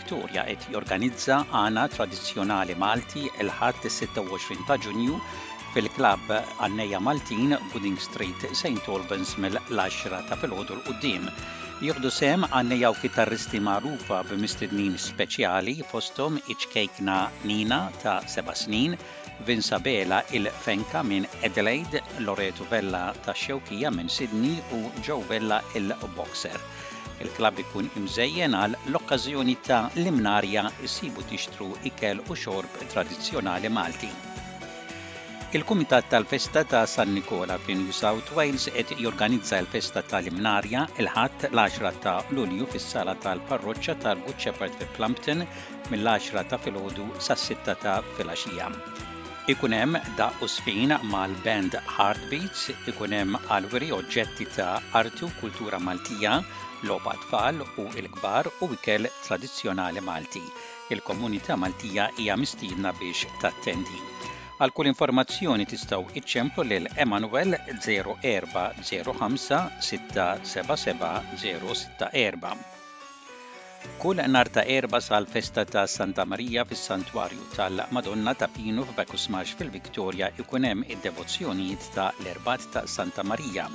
Victoria qed jorganizza Għana tradizzjonali Malti il-Ħadd is-26 ta' Ġunju fil-Klabb Għannejja Maltin, Gooding Street, St Albans mill-għaxra ta' filgħodu 'l quddiem. Jieħdu sehem għannejja u kitarristi magħrufa bi mistednin speċjali fosthom iċ-ċkejkna Nina ta' seba' snin, Vince Abela il-Fenka minn Adelaide, Loreto Vella tax-Xewkija minn Sydney u Joe Vella il-Boxer. Il-klabb ikun imżejjen għal l-okkażjoni ta' l-imnarja ssibu tixtru ikel u xorb tradizzjonali Malti. Il-Kumitat tal-Festa ta' San Nikola fi New South Wales qed jorganizza l-festa ta' l-imnarja il-Ħadd l-10 ta' Lulju fis-sala tal-parroċċa tal-Good Shepherd fi Plumpton mill-10 ta' filgħodu sas-sitta ta' filgħaxija. Ikun hemm daqq u żfin mal-band Heartbeats, ikun hemm għall-wiri oġġetti ta' arti u kultura Maltija, logħob għat-tfal u l-kbar u ikel tradizzjonali Malti. Il-komunità Maltija hija mistiedna biex tattendi. Għal kull informazzjoni tistgħu iċċemplu lil Emanuel 0405 677 064. Kull nhar ta' Erbgħa sar festa ta' Santa Marija fis-Santwarju tal-Madonna ta' Pinu f'Bekusmax fil-Victoria ikun hemm id-devozzjonijiet ta' l-Erbgħat ta' Santa Marija,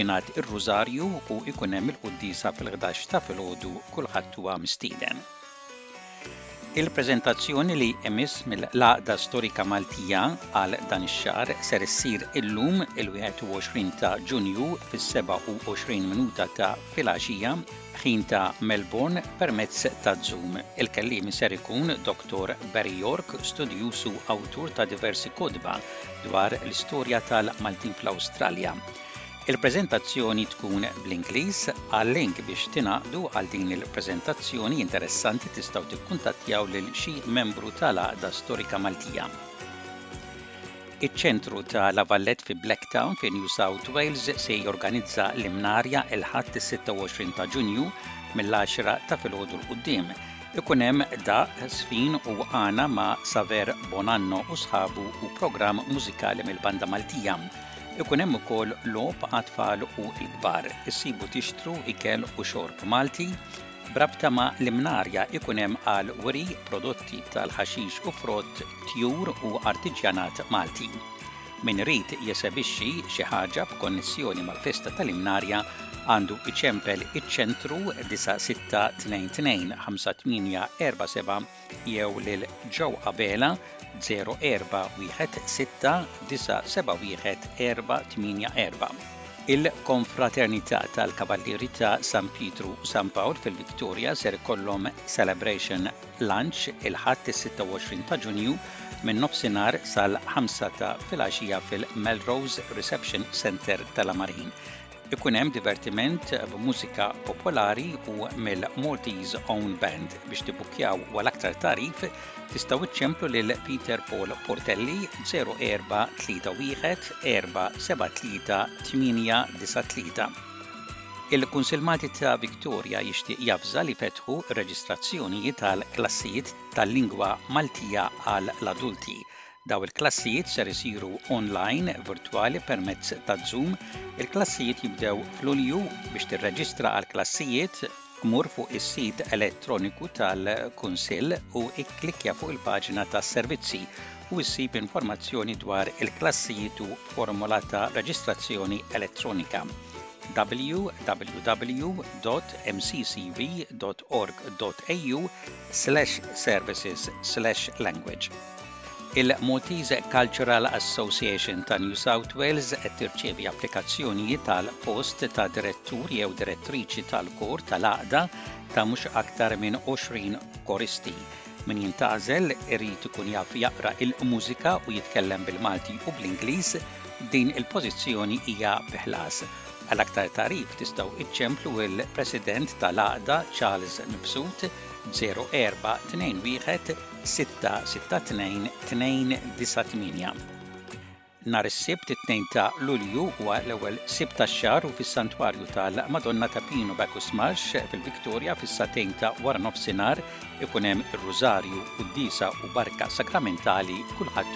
jingħad ir-Rużarju u ikun hemm il-quddiesa fil-ħdax ta' filgħodu kulħadd huwa mistieden. Il-preżentazzjoni li jmiss mill-Għaqda Storika Maltija għal dan ix-xahar ser issir illum, il-21 ta' Ġunju, fis-27 minuta ta' filgħaxija, ħin ta' Melbourne, permezz ta' Zoom. Il-kelliem ser ikun Dottor Barry York, studjuż u awtur ta' diversi kotba dwar l-istorja tal-Maltin fl-Awstralja. Il-preżentazzjoni tkun bl-Ingliż, għal link biex tingħaqdu għal din il-preżentazzjoni interessanti tistgħu tikkuntattjaw lil xi membru tal-Għaqda Storika Maltija. Iċ-Ċentru ta' La Valette fi Blacktown fi New South Wales se jorganizza l-imnarja il-Ħadd is-26 ta' Ġunju mill-10 ta' filgħodu 'l quddiem. Ikun hemm daqq, żfin u għana ma' Saver Bonanno u sħabu u programm mużikali mill-Banda Maltija. Ikun hemm ukoll logħob għat-tfal u l-kbar, issibu tixtru ikel u xorb Malti, b'rabta ma' l-Imnarja ikun hemm għal wri, prodotti tal-ħaxix u frott, tjur u artiġjanat Malti. Min irid jesebixxi xi ħaġa b'konnessjoni mal-festa tal-Imnarja għandu iċempel iċ-Ċentru 9622 58 47 jew lil Joe Abela 0416971484. Il-Konfraternità tal-Kavallieri ta' San Pietru u San Pawl fil-Victoria ser ikollhom Celebration Lunch il-Ħadd is-26 ta' Ġunju min-nofsinhar sal-ħamsa ta' filgħaxija fil-Melrose Reception Centre ta' Lamarine. Ikun hemm divertiment b'mużika popolari u mill-Maltese Own Band biex tibbukjaw għal aktar tarif tistgħu iċċemplu lil Peter Paul Portelli 0431 473 893. Il-Kunsill Malti ta' Victoria jixtieq jafza li fetħu reġistrazzjonijiet għal klassijiet tal-lingwa Maltija għal l-adulti Dawn il-klassijiet ser isiru online, virtwali permezz ta' Zoom. Il-klassijiet jibdew f'Lulju. Biex tirreġistra għall-klassijiet, mur fuq is-sit elettroniku tal-Kunsill u ikklikkja fuq il-paġna tas-Servizzi u ssib informazzjoni dwar il-klassijiet u formola ta' reġistrazzjoni elettronika www.mccv.org.au/services/language. Il-Maltese Cultural Association ta' New South Wales qed tirċievi applikazzjonijiet għal post ta' direttur jew direttriċi tal-kor tal-għaqda ta' mhux aktar minn 20 koristi. Min jintgħażel irid ikun jaf jaqra l-mużika u jitkellem bil-Malti u bl-Ingliż. Din il-pożizzjoni hija bi ħlas. Għal aktar tagħrif tistgħu iċċemplu l-President tal-għaqda Charles Mifsud 0421 662-298. Nhar is-Sibt, it-Tnejn ta' Lulju, huwa l-ewwel Sibt tax-xahar u fis-Santwarju tal-Madonna ta' Pinu Bacchus Marsh fil-Victoria fis-sagħtejn ta' waranofsinhar ikun hemm ir-Rużarju, Quddiesa u Barka Sagramentali kull Ħadd